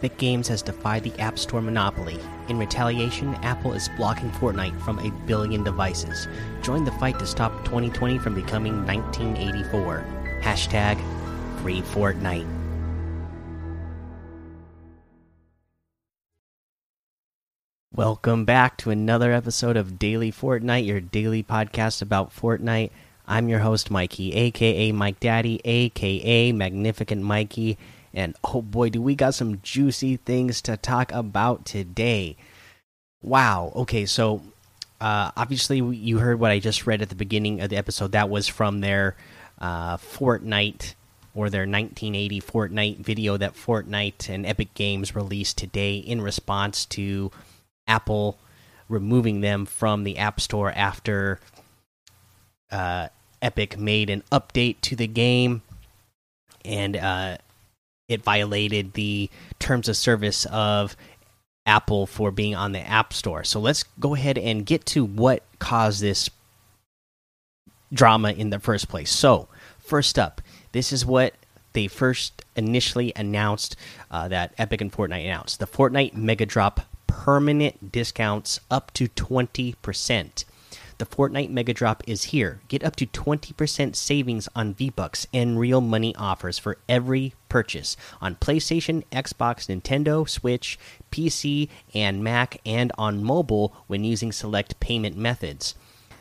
Epic Games has defied the App Store monopoly. In retaliation, Apple is blocking Fortnite from a billion devices. Join the fight to stop 2020 from becoming 1984. Hashtag Free Fortnite. Welcome back to another episode of Daily Fortnite, your daily podcast about Fortnite. I'm your host, Mikey, aka Mike Daddy, aka Magnificent Mikey. And oh boy, do we got some juicy things to talk about today. Wow. Okay, so uh, obviously you heard what I just read at the beginning of the episode. That was from their uh, Fortnite or their 1980 Fortnite video that Fortnite and Epic Games released today in response to Apple removing them from the App Store after uh, Epic made an update to the game and uh, it violated the terms of service of Apple for being on the App Store. So let's go ahead and get to what caused this drama in the first place. So, first up, this is what they first initially announced uh, that Epic and Fortnite announced the Fortnite Mega Drop permanent discounts up to 20%. The Fortnite Mega Drop is here. Get up to 20% savings on V-Bucks and real money offers for every purchase on PlayStation, Xbox, Nintendo, Switch, PC, and Mac, and on mobile when using select payment methods.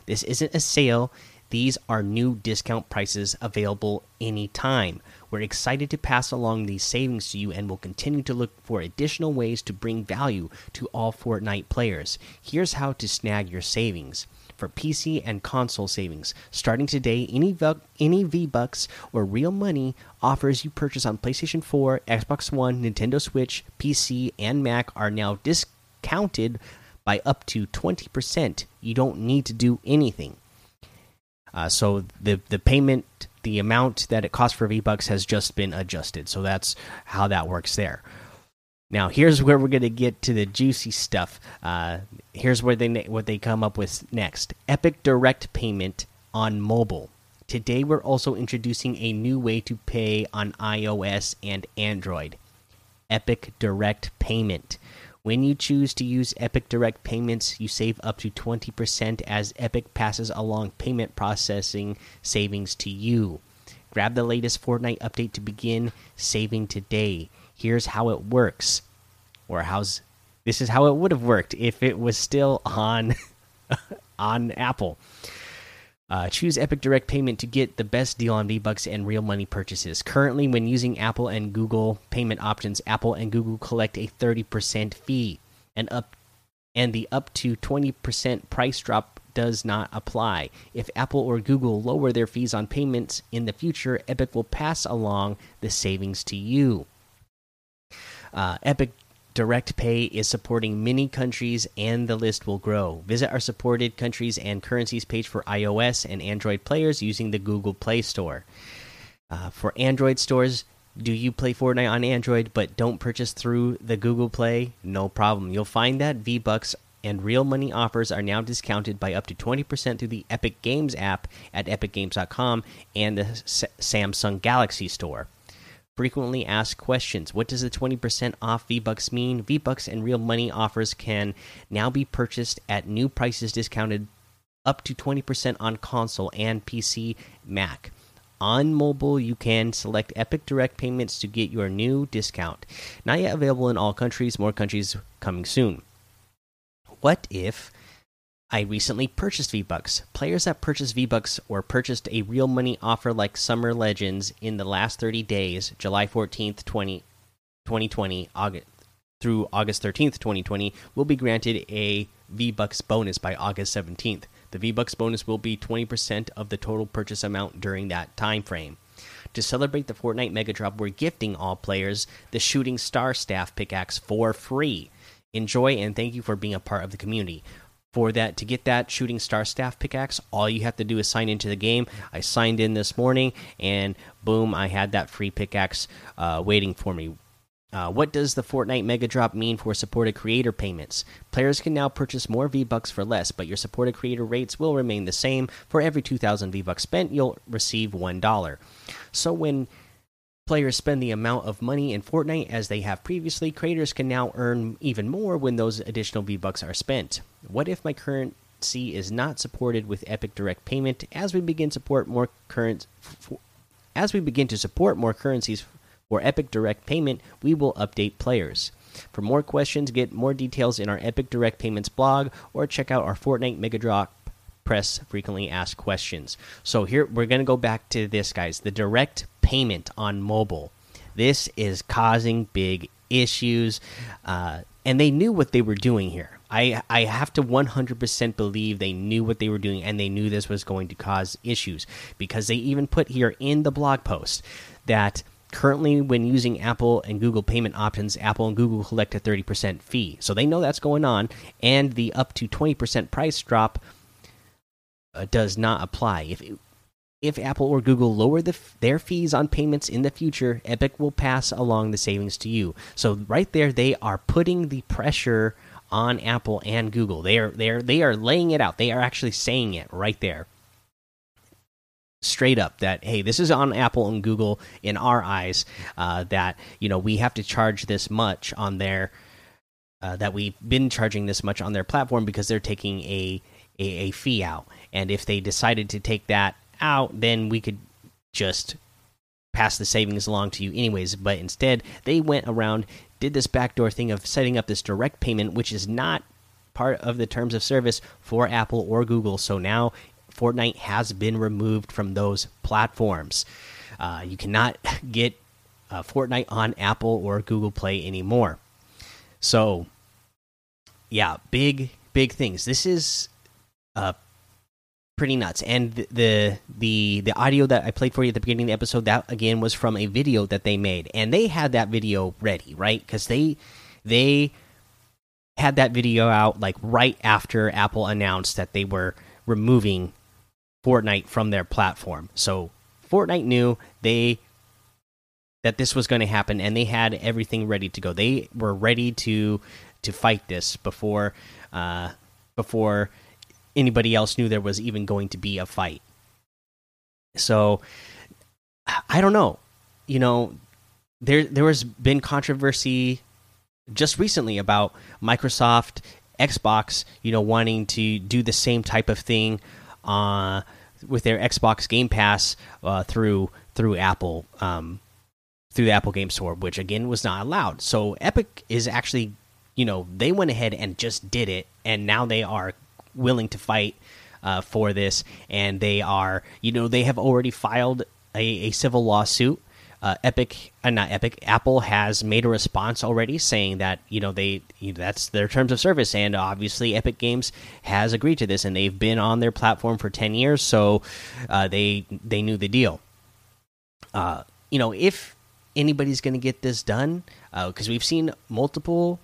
This isn't a sale, these are new discount prices available anytime. We're excited to pass along these savings to you and will continue to look for additional ways to bring value to all Fortnite players. Here's how to snag your savings. For PC and console savings, starting today, any any V Bucks or real money offers you purchase on PlayStation 4, Xbox One, Nintendo Switch, PC, and Mac are now discounted by up to 20%. You don't need to do anything. Uh, so the the payment, the amount that it costs for V Bucks has just been adjusted. So that's how that works there. Now here's where we're gonna get to the juicy stuff. Uh, here's where they what they come up with next: Epic Direct Payment on mobile. Today we're also introducing a new way to pay on iOS and Android. Epic Direct Payment. When you choose to use Epic Direct Payments, you save up to 20% as Epic passes along payment processing savings to you. Grab the latest Fortnite update to begin saving today. Here's how it works. Or how's this is how it would have worked if it was still on on Apple. Uh, choose Epic Direct Payment to get the best deal on V-Bucks and real money purchases. Currently, when using Apple and Google payment options, Apple and Google collect a 30% fee, and up and the up to 20% price drop does not apply. If Apple or Google lower their fees on payments in the future, Epic will pass along the savings to you. Uh, Epic Direct Pay is supporting many countries and the list will grow. Visit our supported countries and currencies page for iOS and Android players using the Google Play Store. Uh, for Android stores, do you play Fortnite on Android but don't purchase through the Google Play? No problem. You'll find that V Bucks and real money offers are now discounted by up to 20% through the Epic Games app at epicgames.com and the S Samsung Galaxy Store frequently asked questions. What does the 20% off V Bucks mean? V Bucks and real money offers can now be purchased at new prices discounted up to 20% on console and PC Mac. On mobile, you can select Epic Direct Payments to get your new discount. Not yet available in all countries, more countries coming soon. What if I recently purchased V Bucks. Players that purchased V Bucks or purchased a real money offer like Summer Legends in the last 30 days, July 14th, 20, 2020, August, through August 13th, 2020, will be granted a V Bucks bonus by August 17th. The V Bucks bonus will be 20% of the total purchase amount during that time frame. To celebrate the Fortnite Mega Drop, we're gifting all players the Shooting Star Staff pickaxe for free. Enjoy and thank you for being a part of the community for that to get that shooting star staff pickaxe all you have to do is sign into the game i signed in this morning and boom i had that free pickaxe uh, waiting for me uh, what does the Fortnite Mega Drop mean for supported creator payments? Players can now purchase more V Bucks for less, but your supported creator rates will remain the same. For every 2,000 V Bucks spent, you'll receive $1. So when players spend the amount of money in Fortnite as they have previously, creators can now earn even more when those additional V Bucks are spent. What if my currency is not supported with Epic Direct Payment? As we begin support more current, as we begin to support more currencies for Epic Direct Payment, we will update players. For more questions, get more details in our Epic Direct Payments blog or check out our Fortnite Mega Drop press frequently asked questions. So here we're going to go back to this guys, the direct payment on mobile. This is causing big issues uh, and they knew what they were doing here. I I have to 100% believe they knew what they were doing and they knew this was going to cause issues because they even put here in the blog post that currently when using apple and google payment options apple and google collect a 30% fee so they know that's going on and the up to 20% price drop uh, does not apply. If if apple or google lower the, their fees on payments in the future epic will pass along the savings to you. So right there they are putting the pressure on apple and google. They are they are they are laying it out. They are actually saying it right there. Straight up that hey this is on apple and google in our eyes uh, that you know we have to charge this much on their uh, that we've been charging this much on their platform because they're taking a, a, a fee out and if they decided to take that out then we could just pass the savings along to you anyways but instead they went around did this backdoor thing of setting up this direct payment which is not part of the terms of service for apple or google so now Fortnite has been removed from those platforms. Uh, you cannot get uh, Fortnite on Apple or Google Play anymore. So, yeah, big big things. This is uh, pretty nuts. And the the the audio that I played for you at the beginning of the episode that again was from a video that they made, and they had that video ready, right? Because they they had that video out like right after Apple announced that they were removing Fortnite from their platform. So Fortnite knew they that this was going to happen and they had everything ready to go. They were ready to to fight this before uh before anybody else knew there was even going to be a fight. So I don't know. You know, there there has been controversy just recently about Microsoft Xbox, you know, wanting to do the same type of thing uh, with their Xbox Game Pass uh, through through Apple um, through the Apple Game Store, which again was not allowed. So Epic is actually, you know, they went ahead and just did it, and now they are willing to fight uh, for this, and they are, you know, they have already filed a, a civil lawsuit uh, Epic, uh, not Epic, Apple has made a response already saying that you know they you know, that's their terms of service, and obviously Epic Games has agreed to this, and they've been on their platform for ten years, so uh, they they knew the deal. Uh, you know, if anybody's going to get this done, because uh, we've seen multiple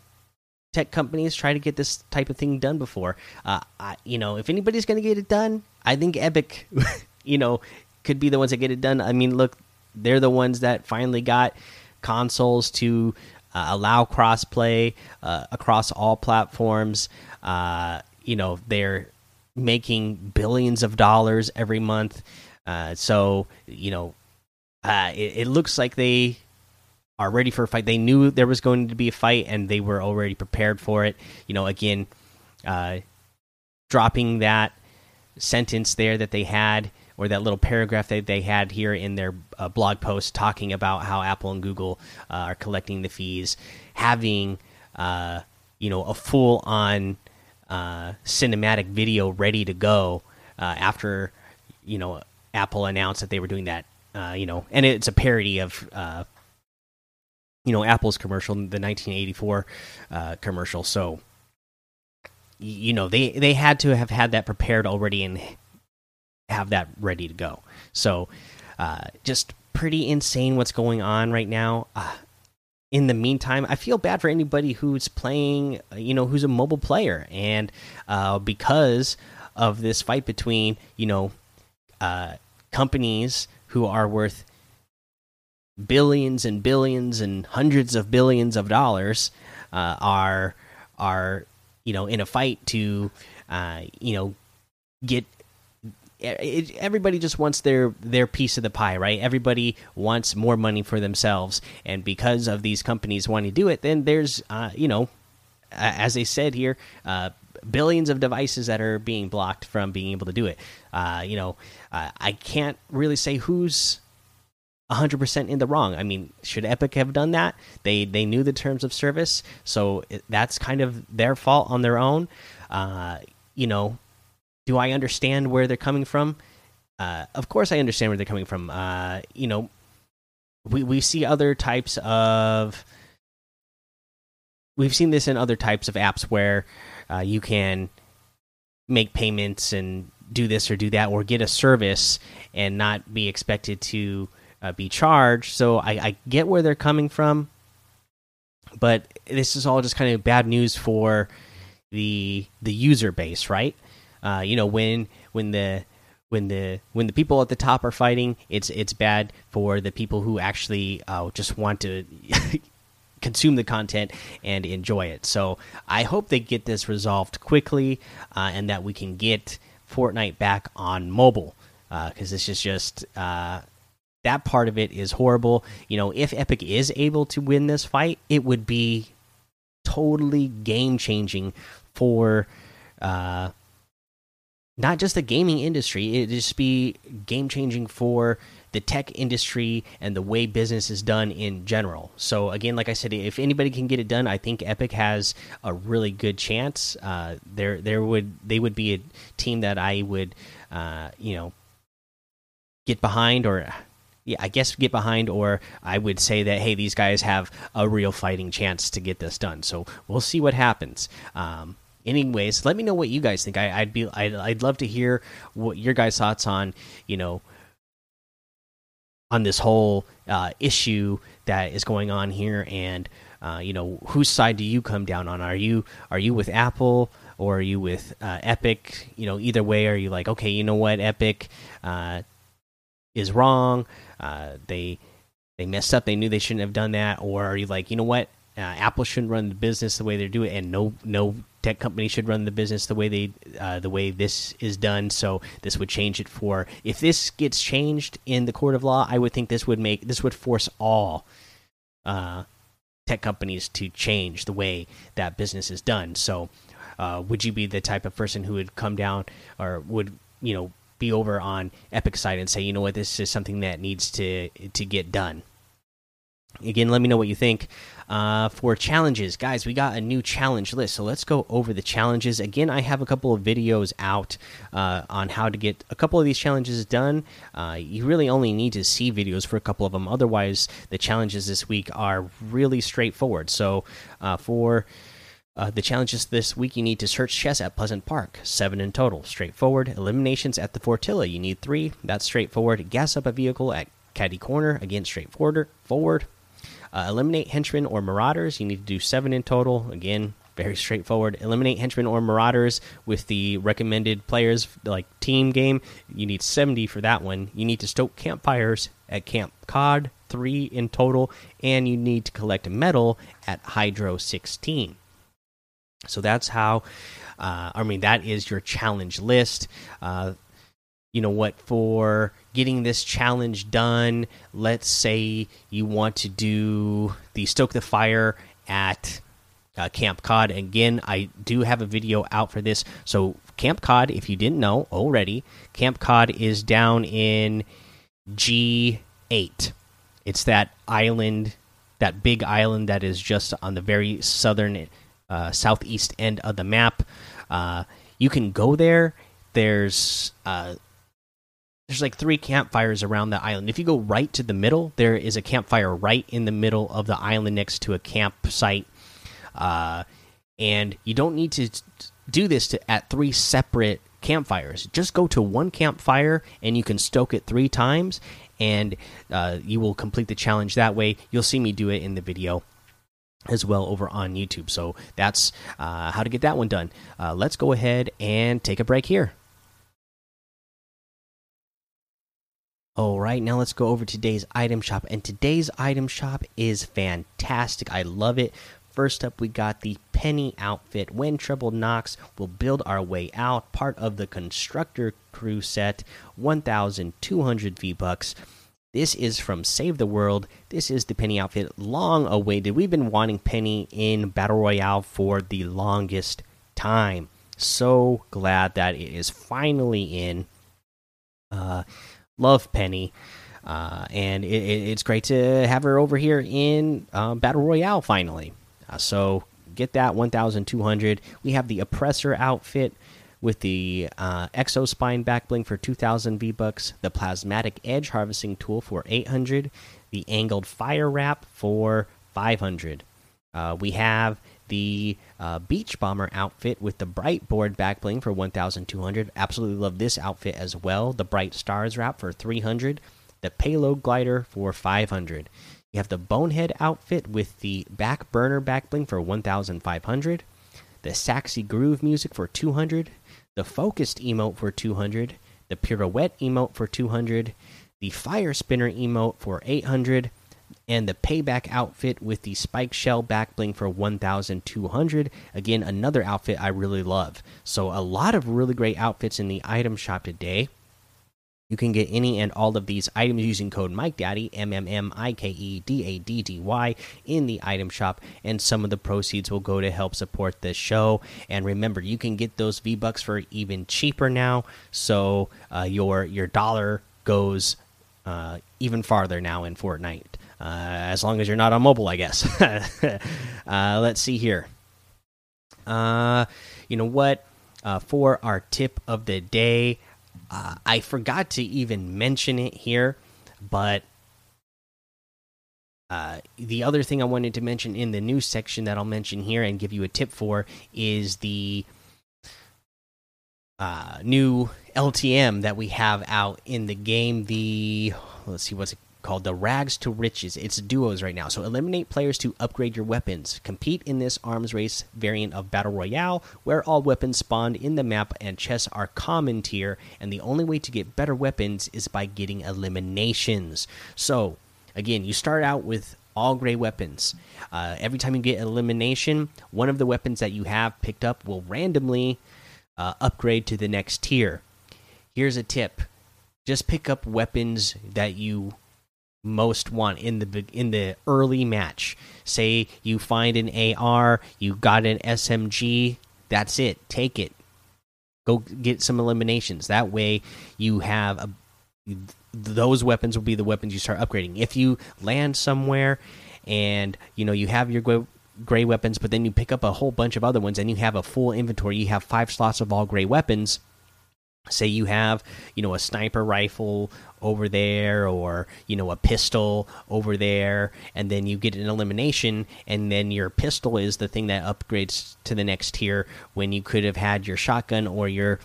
tech companies try to get this type of thing done before. Uh, I, you know, if anybody's going to get it done, I think Epic, you know, could be the ones that get it done. I mean, look, they're the ones that finally got consoles to uh, allow crossplay uh, across all platforms. Uh, you know, they're making billions of dollars every month. Uh, so, you know, uh, it, it, looks like they are ready for a fight. They knew there was going to be a fight and they were already prepared for it. You know, again, uh, dropping that sentence there that they had or that little paragraph that they had here in their uh, blog post talking about how Apple and Google uh, are collecting the fees, having uh, you know a full on uh, cinematic video ready to go uh, after you know Apple announced that they were doing that. Uh, you know, and it's a parody of you know Apple's commercial, the 1984 commercial. So you know they they had to have had that prepared already and have that ready to go. So, uh, just pretty insane what's going on right now. Uh, in the meantime, I feel bad for anybody who's playing, you know, who's a mobile player, and uh, because of this fight between, you know, uh, companies who are worth billions and billions and hundreds of billions of dollars uh, are are you know in a fight to uh, you know get it, everybody just wants their their piece of the pie, right? Everybody wants more money for themselves, and because of these companies wanting to do it, then there's uh, you know, as they said here, uh, billions of devices that are being blocked from being able to do it. Uh, you know, uh, I can't really say who's 100% in the wrong. I mean, should Epic have done that? They they knew the terms of service, so that's kind of their fault on their own. Uh, you know, do I understand where they're coming from? Uh, of course, I understand where they're coming from. Uh, you know, we we see other types of we've seen this in other types of apps where uh, you can make payments and do this or do that or get a service and not be expected to uh, be charged. So I, I get where they're coming from, but this is all just kind of bad news for the the user base, right? Uh, you know when when the when the when the people at the top are fighting, it's it's bad for the people who actually uh, just want to consume the content and enjoy it. So I hope they get this resolved quickly uh, and that we can get Fortnite back on mobile because uh, this is just uh, that part of it is horrible. You know, if Epic is able to win this fight, it would be totally game changing for uh, not just the gaming industry. It would just be game changing for the tech industry and the way business is done in general. So again, like I said, if anybody can get it done, I think Epic has a really good chance. Uh, there, there would they would be a team that I would, uh, you know, get behind or yeah, I guess get behind, or I would say that hey, these guys have a real fighting chance to get this done. So we'll see what happens. Um, anyways, let me know what you guys think. I, would be, I'd, I'd love to hear what your guys' thoughts on, you know, on this whole uh, issue that is going on here, and uh, you know, whose side do you come down on? Are you are you with Apple? Or are you with uh, Epic? You know, either way, are you like, okay, you know what, Epic uh, is wrong? Uh, they they messed up. They knew they shouldn't have done that. Or are you like, you know what? Uh, Apple shouldn't run the business the way they do doing, and no no tech company should run the business the way they uh, the way this is done. So this would change it for if this gets changed in the court of law, I would think this would make this would force all uh, tech companies to change the way that business is done. So uh, would you be the type of person who would come down or would you know be over on Epic side and say, you know what, this is something that needs to to get done. Again, let me know what you think. Uh, for challenges, guys, we got a new challenge list. So let's go over the challenges. Again, I have a couple of videos out uh, on how to get a couple of these challenges done. Uh, you really only need to see videos for a couple of them. Otherwise, the challenges this week are really straightforward. So uh, for uh, the challenges this week you need to search chess at Pleasant Park, seven in total. Straightforward. Eliminations at the Fortilla, you need three. That's straightforward. Gas up a vehicle at Catty Corner, again, straightforward. Forward. Uh, eliminate henchmen or marauders, you need to do seven in total. Again, very straightforward. Eliminate henchmen or marauders with the recommended players, like team game. You need 70 for that one. You need to stoke campfires at Camp Cod, three in total. And you need to collect a metal at Hydro 16. So that's how. Uh, I mean, that is your challenge list. Uh, you know what? For getting this challenge done, let's say you want to do the stoke the fire at uh, Camp Cod. Again, I do have a video out for this. So Camp Cod, if you didn't know already, Camp Cod is down in G eight. It's that island, that big island that is just on the very southern uh, southeast end of the map. Uh, you can go there. There's uh, there's like three campfires around the island. If you go right to the middle, there is a campfire right in the middle of the island next to a campsite. Uh, and you don't need to do this to, at three separate campfires. Just go to one campfire and you can stoke it three times, and uh, you will complete the challenge that way. You'll see me do it in the video as well over on YouTube. So that's uh, how to get that one done. Uh, let's go ahead and take a break here. All right, now let's go over today's item shop. And today's item shop is fantastic. I love it First up, we got the Penny outfit. When trouble knocks, we'll build our way out. Part of the Constructor Crew set, 1,200 V bucks. This is from Save the World. This is the Penny outfit, long awaited. We've been wanting Penny in Battle Royale for the longest time. So glad that it is finally in. Uh, love Penny. Uh, and it, it, it's great to have her over here in uh, Battle Royale finally. Uh, so get that 1,200. We have the Oppressor outfit with the uh, Exo Spine back bling for 2,000 V bucks, the Plasmatic Edge harvesting tool for 800, the Angled Fire Wrap for 500. Uh, we have the uh, Beach Bomber outfit with the Bright Board backbling for 1,200. Absolutely love this outfit as well. The Bright Stars wrap for 300, the Payload Glider for 500. You have the Bonehead outfit with the Back Burner back bling for 1,500, the Saxy Groove music for 200, the Focused emote for 200, the Pirouette emote for 200, the Fire Spinner emote for 800, and the Payback outfit with the Spike Shell back bling for 1,200. Again, another outfit I really love. So, a lot of really great outfits in the item shop today. You can get any and all of these items using code MikeDaddy, M M M I K E D A D D Y, in the item shop, and some of the proceeds will go to help support this show. And remember, you can get those V Bucks for even cheaper now, so uh, your your dollar goes uh, even farther now in Fortnite. Uh, as long as you're not on mobile, I guess. Uh, let's see here. Uh, you know what? Uh, for our tip of the day, uh, I forgot to even mention it here, but uh, the other thing I wanted to mention in the news section that I'll mention here and give you a tip for is the uh, new LTM that we have out in the game. The let's see what's it called the Rags to Riches. It's duos right now. So eliminate players to upgrade your weapons. Compete in this arms race variant of Battle Royale, where all weapons spawned in the map and chests are common tier, and the only way to get better weapons is by getting eliminations. So, again, you start out with all gray weapons. Uh, every time you get elimination, one of the weapons that you have picked up will randomly uh, upgrade to the next tier. Here's a tip just pick up weapons that you most want in the in the early match. Say you find an AR, you got an SMG, that's it. Take it. Go get some eliminations. That way you have a those weapons will be the weapons you start upgrading. If you land somewhere and you know you have your gray, gray weapons, but then you pick up a whole bunch of other ones and you have a full inventory, you have five slots of all gray weapons say you have you know a sniper rifle over there or you know a pistol over there and then you get an elimination and then your pistol is the thing that upgrades to the next tier when you could have had your shotgun or your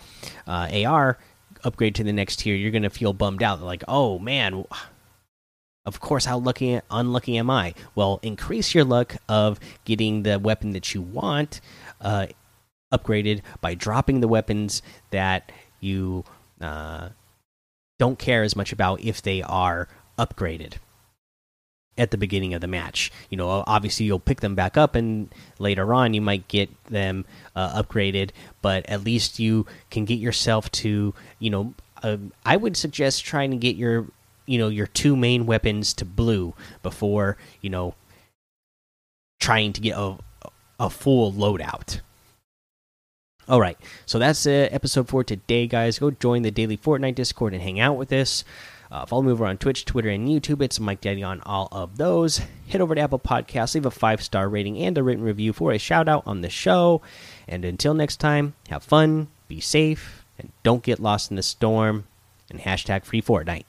uh, AR upgrade to the next tier you're going to feel bummed out. Like oh man of course how lucky unlucky am i? Well increase your luck of getting the weapon that you want uh, upgraded by dropping the weapons that you uh, don't care as much about if they are upgraded at the beginning of the match. You know, obviously you'll pick them back up, and later on you might get them uh, upgraded. But at least you can get yourself to, you know, uh, I would suggest trying to get your, you know, your two main weapons to blue before, you know, trying to get a a full loadout. All right, so that's uh, episode for today, guys. Go join the daily Fortnite Discord and hang out with us. Uh, follow me over on Twitch, Twitter, and YouTube. It's Mike Daddy on all of those. Head over to Apple Podcasts, leave a five star rating and a written review for a shout out on the show. And until next time, have fun, be safe, and don't get lost in the storm. And hashtag free Fortnite.